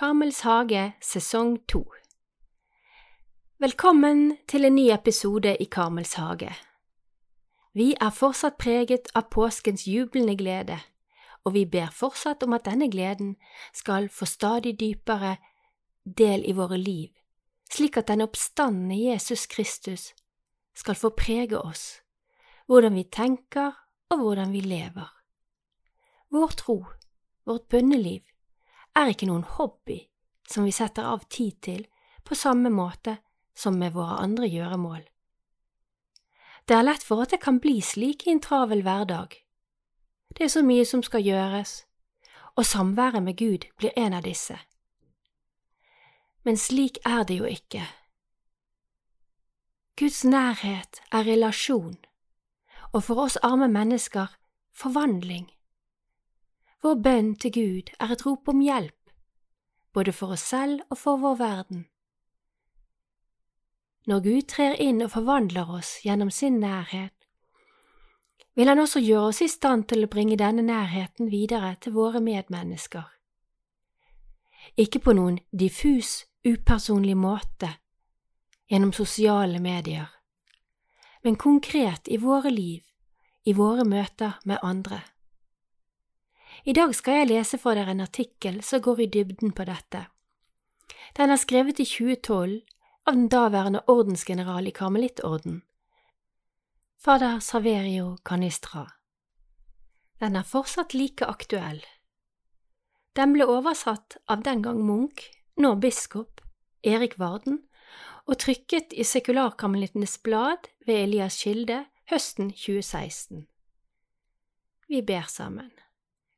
Karmels hage sesong to Velkommen til en ny episode i Kamels hage. Vi er fortsatt preget av påskens jublende glede, og vi ber fortsatt om at denne gleden skal få stadig dypere del i våre liv, slik at den oppstandende Jesus Kristus skal få prege oss, hvordan vi tenker og hvordan vi lever. Vår tro, vårt bønneliv, er ikke noen hobby som vi setter av tid til på samme måte som med våre andre gjøremål. Det er lett for at det kan bli slik i en travel hverdag. Det er så mye som skal gjøres, og samværet med Gud blir en av disse. Men slik er det jo ikke. Guds nærhet er relasjon, og for oss arme mennesker forvandling. Vår bønn til Gud er et rop om hjelp, både for oss selv og for vår verden. Når Gud trer inn og forvandler oss gjennom sin nærhet, vil Han også gjøre oss i stand til å bringe denne nærheten videre til våre medmennesker. Ikke på noen diffus, upersonlig måte, gjennom sosiale medier, men konkret i våre liv, i våre møter med andre. I dag skal jeg lese for dere en artikkel som går i dybden på dette. Den er skrevet i 2012 av den daværende ordensgeneral i Karmelittorden, fader Saverio Canistra. Den er fortsatt like aktuell. Den ble oversatt av den gang munk, nå biskop, Erik Varden, og trykket i Sekularkarmelittenes blad ved Elias Kilde høsten 2016. Vi ber sammen.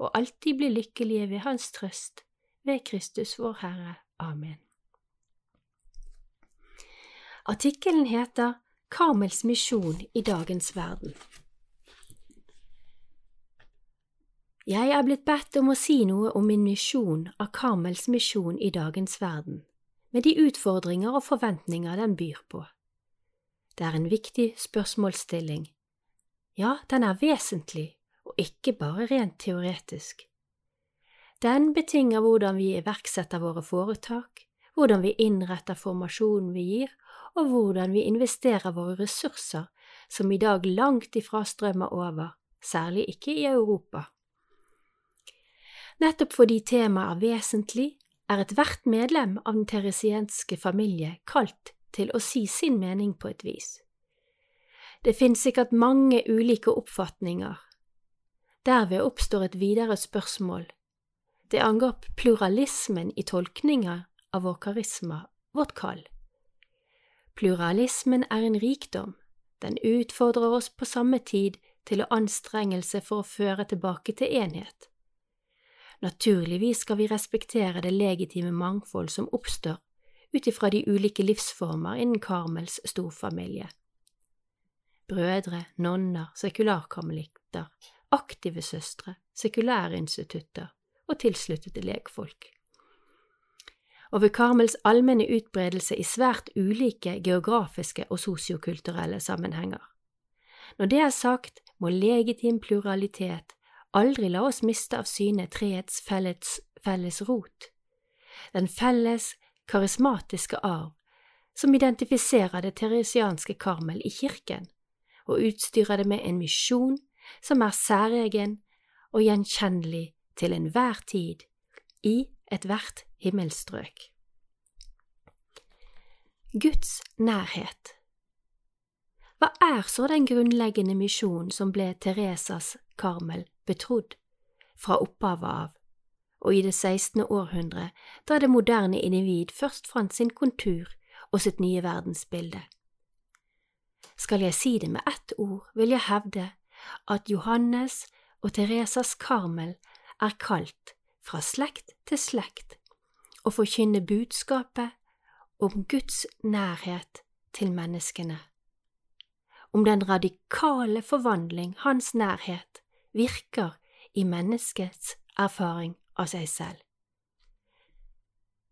og alltid bli lykkelige ved Hans trøst, ved Kristus vår Herre. Amen. Artikkelen heter Karmels misjon i dagens verden. Jeg er blitt bedt om å si noe om min misjon av Karmels misjon i dagens verden, med de utfordringer og forventninger den byr på. Det er en viktig spørsmålsstilling. Ja, den er vesentlig og ikke bare rent teoretisk. Den betinger hvordan vi iverksetter våre foretak, hvordan vi innretter formasjonen vi gir, og hvordan vi investerer våre ressurser som i dag langt ifra strømmer over, særlig ikke i Europa. Nettopp fordi temaet er vesentlig, er ethvert medlem av den teresienske familie kalt til å si sin mening på et vis. Det finnes sikkert mange ulike oppfatninger Derved oppstår et videre spørsmål. Det angår pluralismen i tolkninga av vår karisma, vårt kall. Pluralismen er en rikdom, den utfordrer oss på samme tid til å anstrengelse for å føre tilbake til enhet. Naturligvis skal vi respektere det legitime mangfold som oppstår ut ifra de ulike livsformer innen Karmels storfamilie. Brødre, nonner, sekularkarmelitter, aktive søstre, sekulære institutter og tilsluttede legfolk. Og ved Karmels allmenne utbredelse i svært ulike geografiske og sosiokulturelle sammenhenger. Når det er sagt, må legitim pluralitet aldri la oss miste av syne treets felles, felles rot, den felles karismatiske arv som identifiserer det teresianske Karmel i kirken, og utstyrer det med en misjon som er særegen og gjenkjennelig til enhver tid i ethvert himmelstrøk. Guds nærhet Hva er så den grunnleggende misjonen som ble Teresas Karmel betrodd fra opphavet av, og i det 16. århundre, da det moderne individ først fant sin kontur og sitt nye verdensbilde? Skal jeg si det med ett ord, vil jeg hevde at Johannes og Teresas Karmel er kalt fra slekt til slekt, og forkynne budskapet om Guds nærhet til menneskene, om den radikale forvandling Hans nærhet virker i menneskets erfaring av seg selv.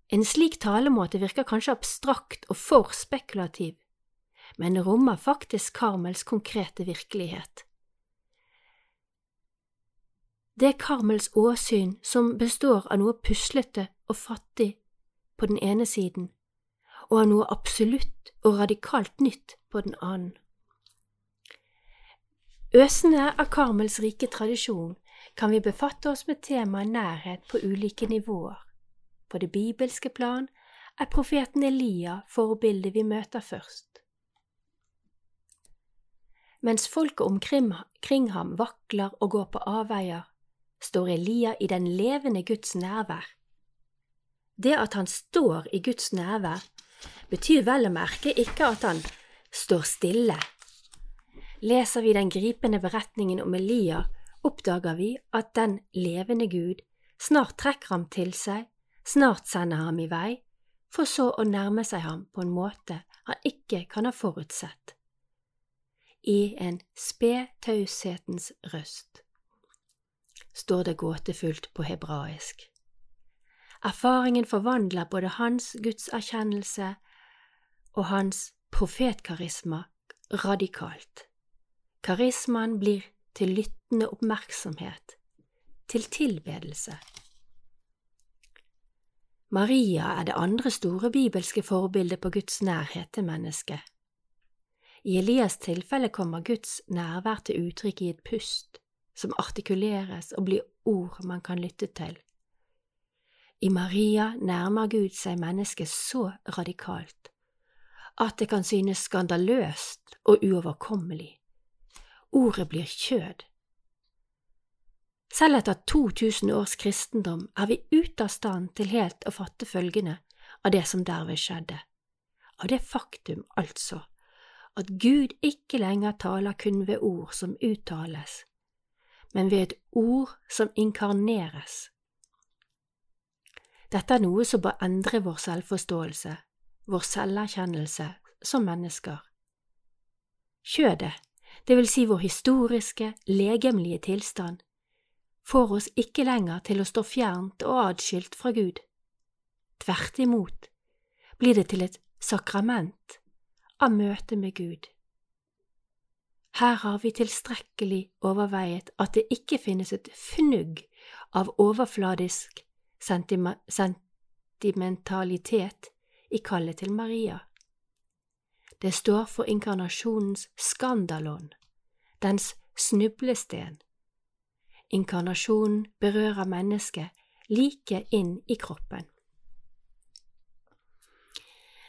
En slik talemåte virker kanskje abstrakt og for spekulativ, men rommer faktisk Karmels konkrete virkelighet. Det er Karmels åsyn som består av noe puslete og fattig på den ene siden, og av noe absolutt og radikalt nytt på den annen. Øsende av Karmels rike tradisjon kan vi befatte oss med temaet nærhet på ulike nivåer. På det bibelske plan er profeten Elia forbildet vi møter først. Mens folket omkring ham vakler og går på avveier, står Elia i den levende Guds nærvær. Det at han står i Guds nærvær, betyr vel å merke ikke at han står stille. Leser vi den gripende beretningen om Elia, oppdager vi at den levende Gud snart trekker ham til seg snart sender ham i vei, for så å nærme seg ham på en måte han ikke kan ha forutsett. I en sped røst, står det gåtefullt på hebraisk. Erfaringen forvandler både hans gudserkjennelse og hans profetkarisma radikalt. Karismaen blir til lyttende oppmerksomhet, til tilbedelse. Maria er det andre store bibelske forbildet på Guds nærhet til mennesket. I Elias tilfelle kommer Guds nærvær til uttrykk i et pust som artikuleres og blir ord man kan lytte til. I Maria nærmer Gud seg mennesket så radikalt at det kan synes skandaløst og uoverkommelig. Ordet blir kjød, selv etter 2000 års kristendom er vi ute av stand til helt å fatte følgene av det som derved skjedde, av det faktum, altså, at Gud ikke lenger taler kun ved ord som uttales, men ved et ord som inkarneres. Dette er noe som bør endre vår selvforståelse, vår selverkjennelse som mennesker. Kjødet, det vil si vår historiske, legemlige tilstand, får oss ikke lenger til å stå fjernt og adskilt fra Gud. Tvert imot blir det til et sakrament av møte med Gud. Her har vi tilstrekkelig overveiet at det ikke finnes et fnugg av overfladisk sentimentalitet i kallet til Maria. Det står for inkarnasjonens skandalon, dens snublesten. Inkarnasjonen berører mennesket like inn i kroppen.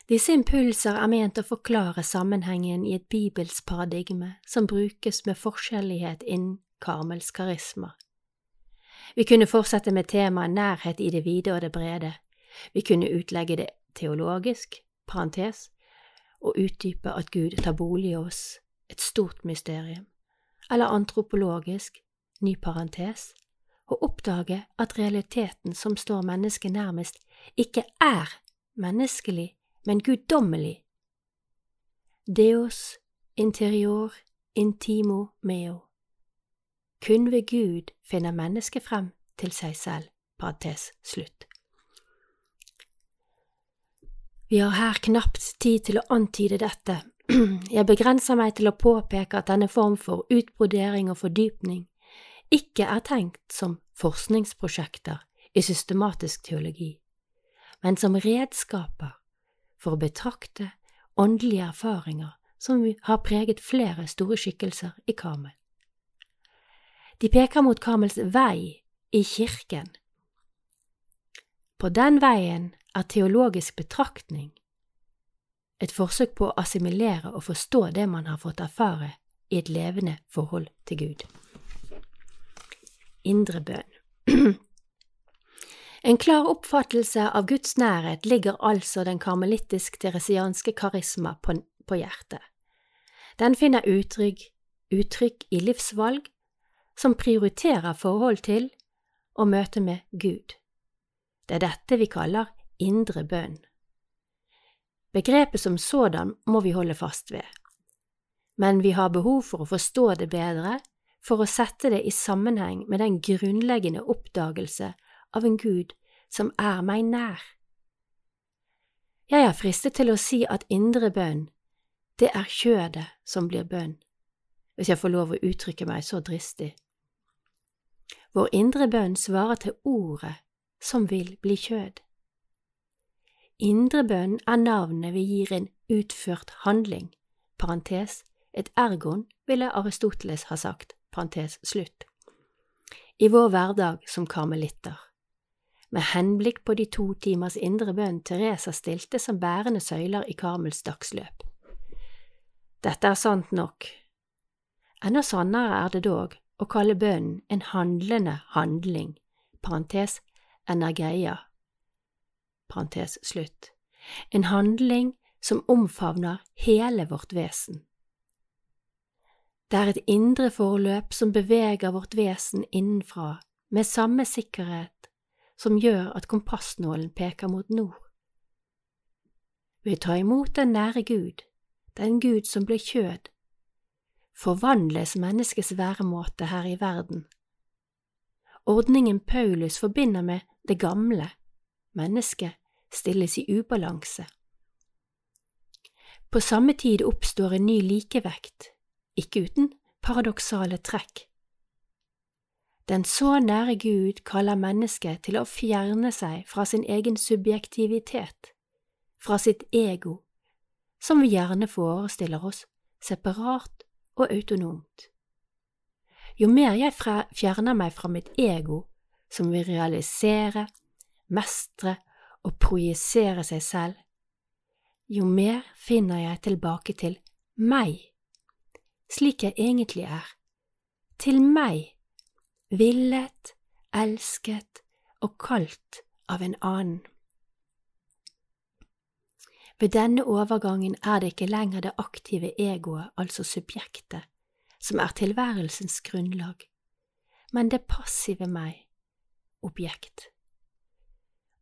Disse impulser er ment å forklare sammenhengen i et bibelsk paradigme som brukes med forskjellighet innen Karmels karisma. Vi kunne fortsette med temaet nærhet i det vide og det brede. Vi kunne utlegge det teologisk, parentes, og utdype at Gud tar bolig i oss, et stort mysterium, eller antropologisk, ny parentes, og oppdage at realiteten som står mennesket nærmest, ikke er menneskelig, men guddommelig. Deos interior intimo meo. Kun ved Gud finner mennesket frem til seg selv. Parentes slutt. Vi har her knapt tid til å antyde dette, jeg begrenser meg til å påpeke at denne form for utbrodering og fordypning ikke er tenkt som forskningsprosjekter i systematisk teologi, men som redskaper for å betrakte åndelige erfaringer som har preget flere store skikkelser i Karmel. De peker mot Karmels vei i kirken. På den veien er teologisk betraktning et forsøk på å assimilere og forstå det man har fått erfare i et levende forhold til Gud indre bønn. En klar oppfattelse av Guds nærhet ligger altså den karmelittisk-teresianske karisma på, på, hjertet. Den finner uttrykk, uttrykk i livsvalg som prioriterer forhold til og møte med Gud. Det er dette vi kaller indre bønn. Begrepet som sådan må vi holde fast ved, men vi har behov for å forstå det bedre for å sette det i sammenheng med den grunnleggende oppdagelse av en Gud som er meg nær. Jeg er fristet til å si at indre bønn, det er kjødet som blir bønn, hvis jeg får lov å uttrykke meg så dristig. Vår indre bønn svarer til ordet som vil bli kjød. Indre bønn er navnet vi gir en utført handling, parentes, et ergon, ville Aristoteles ha sagt, parentes slutt, i vår hverdag som karmelitter. Med henblikk på de to timers indre bønn Teresa stilte som bærende søyler i Karmels dagsløp. Dette er sant nok. Enda sannere er det dog å kalle bønnen en handlende handling, parentes energeia, parentes slutt, en handling som omfavner hele vårt vesen. Det er et indre forløp som beveger vårt vesen innenfra med samme sikkerhet som gjør at kompassnålen peker mot nord. Ved å ta imot den nære Gud, den Gud som ble kjød, forvandles menneskets væremåte her i verden. Ordningen Paulus forbinder med det gamle, mennesket, stilles i ubalanse. På samme tid oppstår en ny likevekt ikke uten paradoksale trekk. Den så nære Gud kaller mennesket til å fjerne seg fra sin egen subjektivitet, fra sitt ego, som vi gjerne forestiller oss separat og autonomt. Jo mer jeg fjerner meg fra mitt ego, som vil realisere, mestre og projisere seg selv, jo mer finner jeg tilbake til meg slik jeg egentlig er, til meg, villet, elsket og kalt av en annen. Ved denne overgangen er det ikke lenger det aktive egoet, altså subjektet, som er tilværelsens grunnlag, men det passive meg, objekt.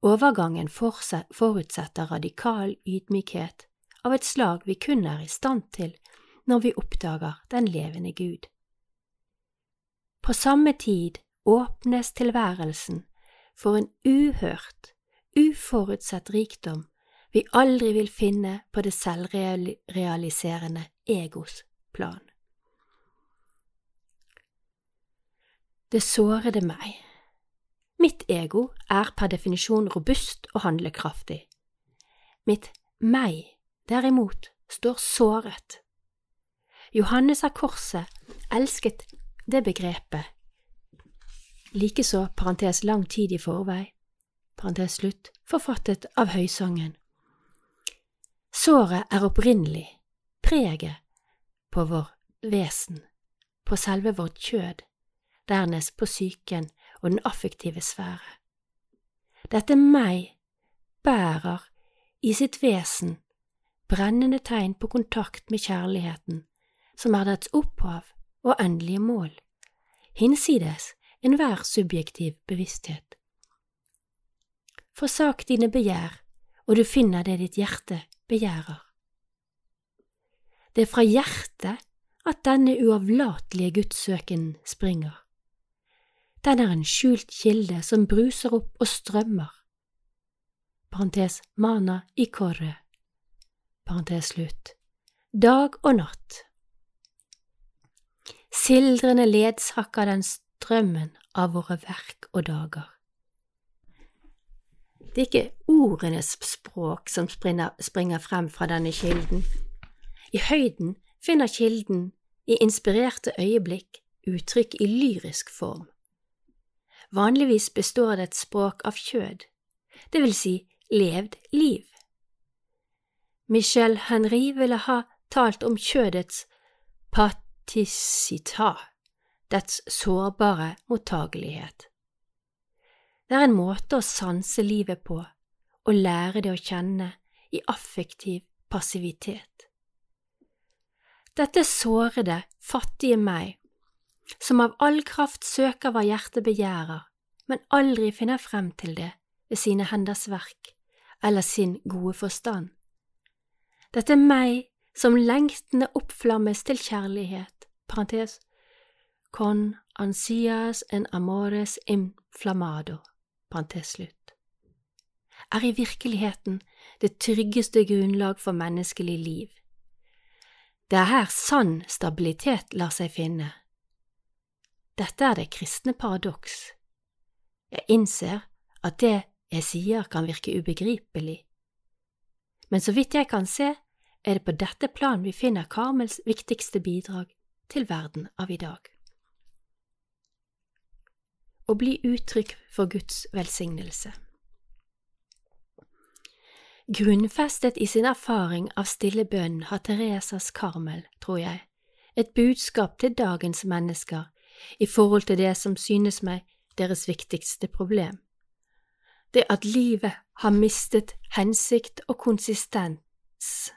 Overgangen forutsetter radikal ydmykhet av et slag vi kun er i stand til når vi oppdager den levende Gud. På samme tid åpnes tilværelsen for en uhørt, uforutsett rikdom vi aldri vil finne på det selvrealiserende egos plan. Det sårede meg. Mitt ego er per definisjon robust og handlekraftig. Mitt meg, derimot, står såret Johannes av Korset elsket det begrepet. Likeså, parentes lang tid i forvei, parentes slutt, forfattet av Høysangen. Såret er opprinnelig, preget på vår vesen, på selve vårt kjød, dernest på psyken og den affektive sfære. Dette meg bærer i sitt vesen brennende tegn på kontakt med kjærligheten som er dets opphav og endelige mål, hinsides enhver subjektiv bevissthet. Forsak dine begjær, og du finner det ditt hjerte begjærer. Det er fra hjertet at denne uavlatelige gudssøken springer. Den er en skjult kilde som bruser opp og strømmer. Parentes mana i korre. Parentes slutt. Dag og natt Sildrende ledsager den strømmen av våre verk og dager. Det er ikke ordenes språk som springer frem fra denne kilden. I høyden finner kilden i inspirerte øyeblikk uttrykk i lyrisk form. Vanligvis består det et språk av kjød, det vil si levd liv. Michel Henry ville ha talt om kjødets pat tissita, dets sårbare mottagelighet. Det er en måte å sanse livet på, å lære det å kjenne i affektiv passivitet. Dette sårede, fattige meg, som av all kraft søker hva hjertet begjærer, men aldri finner frem til det ved sine henders verk, eller sin gode forstand. Dette er meg som lengtende oppflammes til kjærlighet, parentes, con ansias en amores inflamado, parentes slutt, er i virkeligheten det tryggeste grunnlag for menneskelig liv. Det er her sann stabilitet lar seg finne. Dette er det kristne paradoks. Jeg innser at det jeg sier kan virke ubegripelig, men så vidt jeg kan se, er det på dette plan vi finner Karmels viktigste bidrag til verden av i dag. Å bli uttrykk for Guds velsignelse. Grunnfestet i sin erfaring av stille bønn har Teresas Karmel, tror jeg, et budskap til dagens mennesker i forhold til det som synes meg deres viktigste problem. Det at livet har mistet hensikt og konsistens,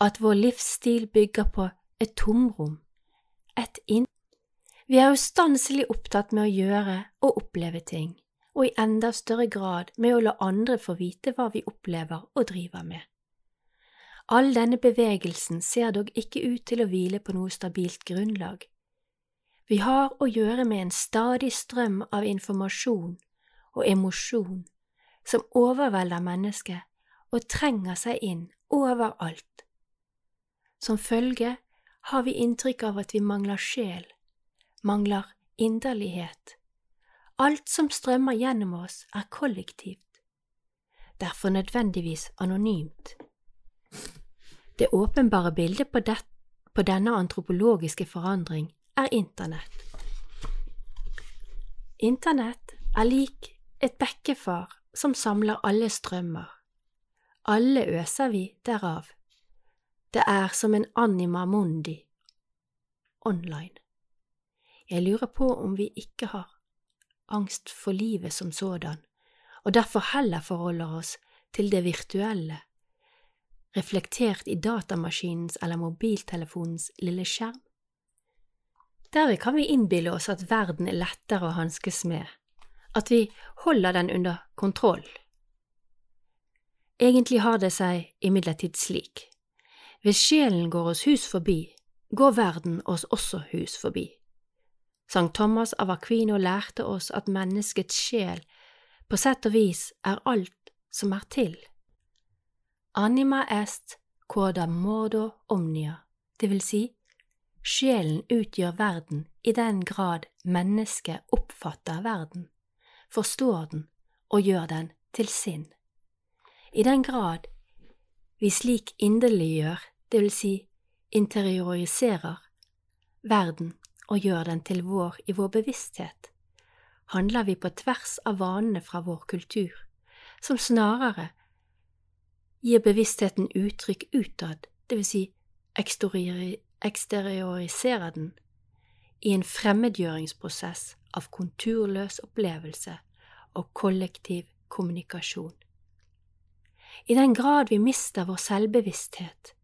at vår livsstil bygger på et tomrom, et inn. Vi er ustanselig opptatt med å gjøre og oppleve ting og i enda større grad med å la andre få vite hva vi opplever og driver med. All denne bevegelsen ser dog ikke ut til å hvile på noe stabilt grunnlag. Vi har å gjøre med en stadig strøm av informasjon og emosjon som overvelder mennesket og trenger seg inn overalt. Som følge har vi inntrykk av at vi mangler sjel, mangler inderlighet, Alt som strømmer gjennom oss, er kollektivt, derfor nødvendigvis anonymt. Det åpenbare bildet på, det, på denne antropologiske forandring er Internett. Internett er lik et bekkefar som samler alle strømmer. Alle øser vi derav. Det er som en anima mundi online. Jeg lurer på om vi ikke har angst for livet som sådan, og derfor heller forholder oss til det virtuelle, reflektert i datamaskinens eller mobiltelefonens lille skjerm. Derved kan vi innbille oss at verden er lettere å hanskes med, at vi holder den under kontroll. Egentlig har det seg imidlertid slik. Hvis sjelen går oss hus forbi, går verden oss også hus forbi. Sankt Thomas av Aquino lærte oss at menneskets sjel på sett og vis er alt som er til. Anima est quoda modo omnia, det vil si, sjelen utgjør verden i den grad mennesket oppfatter verden, forstår den og gjør den til sin. I den grad vi slik inderliggjør, det vil si interioriserer, verden og gjør den til vår i vår bevissthet, handler vi på tvers av vanene fra vår kultur, som snarere gir bevisstheten uttrykk utad, det vil si eksterioriserer den, i en fremmedgjøringsprosess av konturløs opplevelse og kollektiv kommunikasjon. I den grad vi mister vår selvbevissthet,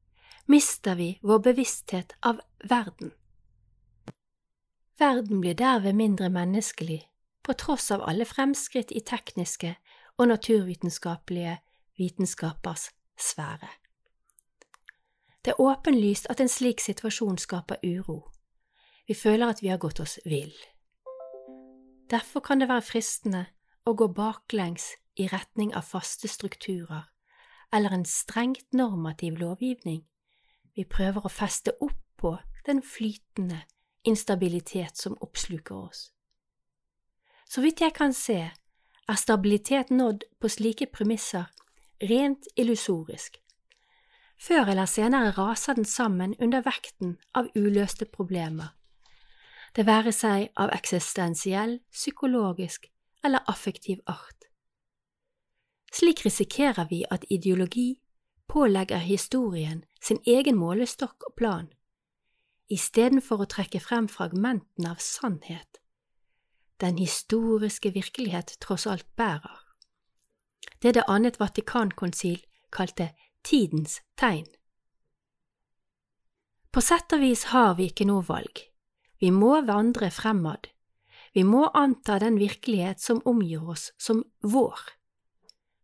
mister vi vår bevissthet av verden. Verden blir derved mindre menneskelig, på tross av alle fremskritt i tekniske og naturvitenskapelige vitenskapers sfære. Det er åpenlyst at en slik situasjon skaper uro. Vi føler at vi har gått oss vill. Derfor kan det være fristende å gå baklengs i retning av faste strukturer eller en strengt normativ lovgivning. Vi prøver å feste opp på den flytende, instabilitet som oppsluker oss. Så vidt jeg kan se, er stabilitet nådd på slike premisser rent illusorisk. Før eller senere raser den sammen under vekten av uløste problemer, det være seg av eksistensiell, psykologisk eller affektiv art. Slik risikerer vi at ideologi pålegger historien sin egen målestokk og plan istedenfor å trekke frem fragmentene av sannhet den historiske virkelighet tross alt bærer. Det det annet Vatikankonsil kalte tidens tegn. På sett og vis har vi ikke noe valg, vi må vandre fremad, vi må anta den virkelighet som omgir oss, som vår.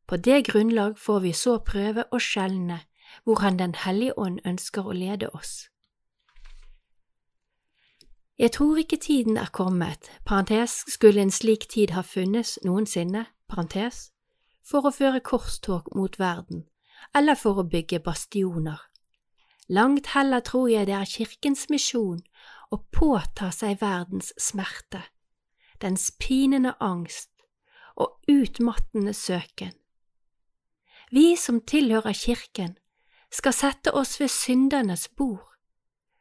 På det grunnlag får vi så prøve å skjelne hvorhen Den hellige ånd ønsker å lede oss. Jeg tror ikke tiden er kommet, parentes, skulle en slik tid ha funnes noensinne, parentes, for å føre korstog mot verden, eller for å bygge bastioner. Langt heller tror jeg det er kirkens misjon å påta seg verdens smerte, dens pinende angst og utmattende søken. Vi som tilhører kirken, skal sette oss ved syndernes bord,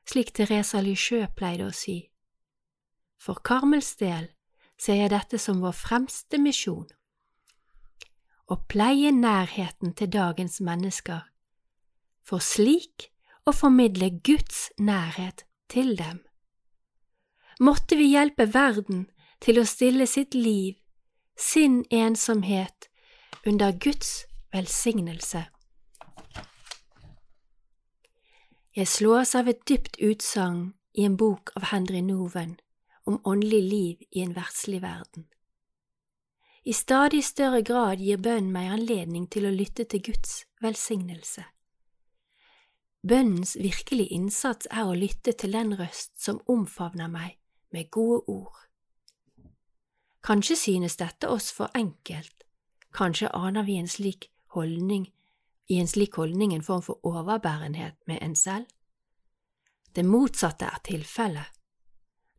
slik Teresa Lysjø pleide å si. For Karmels del ser jeg dette som vår fremste misjon. Å pleie nærheten til dagens mennesker, for slik å formidle Guds nærhet til dem. Måtte vi hjelpe verden til å stille sitt liv, sin ensomhet, under Guds velsignelse. Jeg slås av et dypt utsagn i en bok av Henry Noven om åndelig liv i en verdslig verden. I stadig større grad gir bønnen meg anledning til å lytte til Guds velsignelse. Bønnens virkelige innsats er å lytte til den røst som omfavner meg med gode ord. Kanskje synes dette oss for enkelt, kanskje aner vi en slik holdning i en slik holdning en form for overbærenhet med en selv? Det motsatte er tilfellet.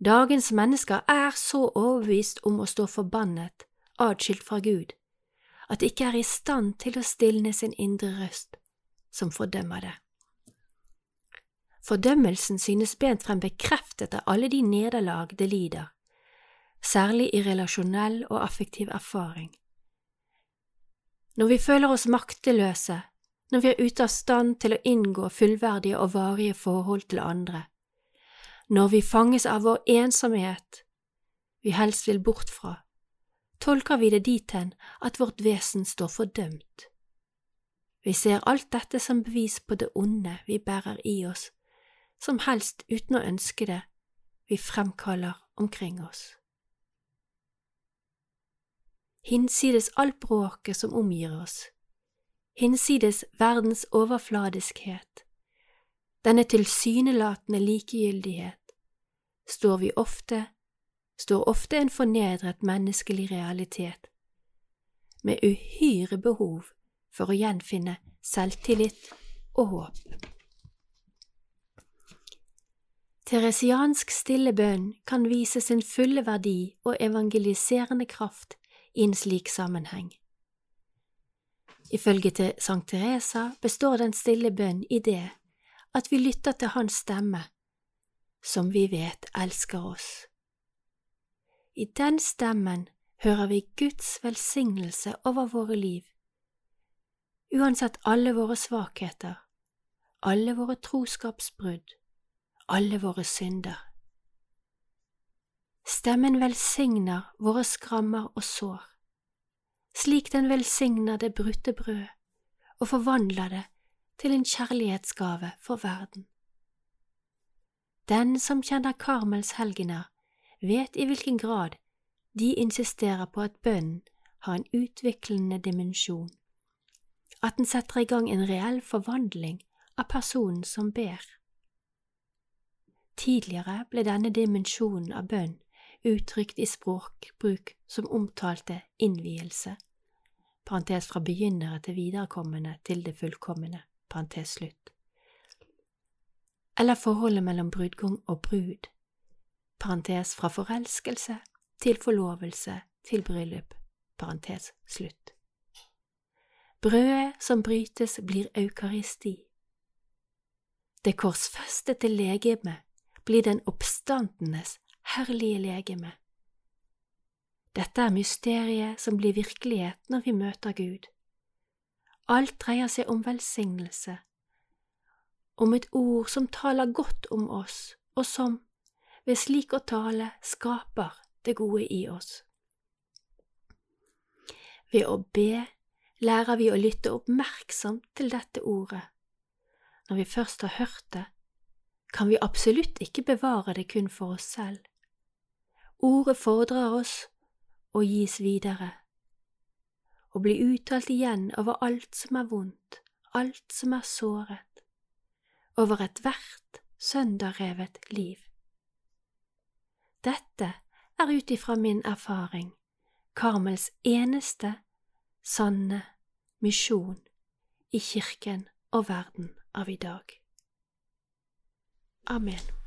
Dagens mennesker er så overbevist om å stå forbannet, atskilt fra Gud, at de ikke er i stand til å stilne sin indre røst, som fordømmer det. Fordømmelsen synes bent frem bekreftet av alle de nederlag det lider, særlig i relasjonell og affektiv erfaring. Når vi føler oss makteløse, når vi er ute av stand til å inngå fullverdige og varige forhold til andre, når vi fanges av vår ensomhet vi helst vil bort fra, tolker vi det dit hen at vårt vesen står fordømt. Vi ser alt dette som bevis på det onde vi bærer i oss, som helst uten å ønske det, vi fremkaller omkring oss hinsides alt bråket som omgir oss, hinsides verdens overfladiskhet, denne tilsynelatende likegyldighet, står vi ofte, står ofte en fornedret menneskelig realitet, med uhyre behov for å gjenfinne selvtillit og håp. Teresiansk stille bønn kan vise sin fulle verdi og evangeliserende kraft i en slik sammenheng. Ifølge til Sankt Teresa består den stille bønn i det at vi lytter til Hans stemme, som vi vet elsker oss. I den stemmen hører vi Guds velsignelse over våre liv, uansett alle våre svakheter, alle våre troskapsbrudd, alle våre synder. Stemmen velsigner våre skrammer og sår, slik den velsigner det brutte brød og forvandler det til en kjærlighetsgave for verden. Den som kjenner Karmels helgener, vet i hvilken grad de insisterer på at bønnen har en utviklende dimensjon, at den setter i gang en reell forvandling av personen som ber. Tidligere ble denne dimensjonen av bønn uttrykt i språkbruk som omtalte innvielse, parentes fra begynnere til viderekommende til det fullkomne, parentes slutt, eller forholdet mellom brudgom og brud, parentes fra forelskelse til forlovelse til bryllup, parentes slutt. Brødet som brytes, blir eukaristi. Det korsfestede legeme blir den oppstandenes herlige legeme. Dette er mysteriet som blir virkelighet når vi møter Gud. Alt dreier seg om velsignelse, om et ord som taler godt om oss, og som, ved slik å tale, skaper det gode i oss. Ved å be lærer vi å lytte oppmerksomt til dette ordet. Når vi først har hørt det, kan vi absolutt ikke bevare det kun for oss selv. Ordet fordrer oss å gis videre. og bli uttalt igjen over alt som er vondt, alt som er såret, over ethvert sønderrevet liv. Dette er ut ifra min erfaring Karmels eneste sanne misjon i kirken og verden av i dag. Amen.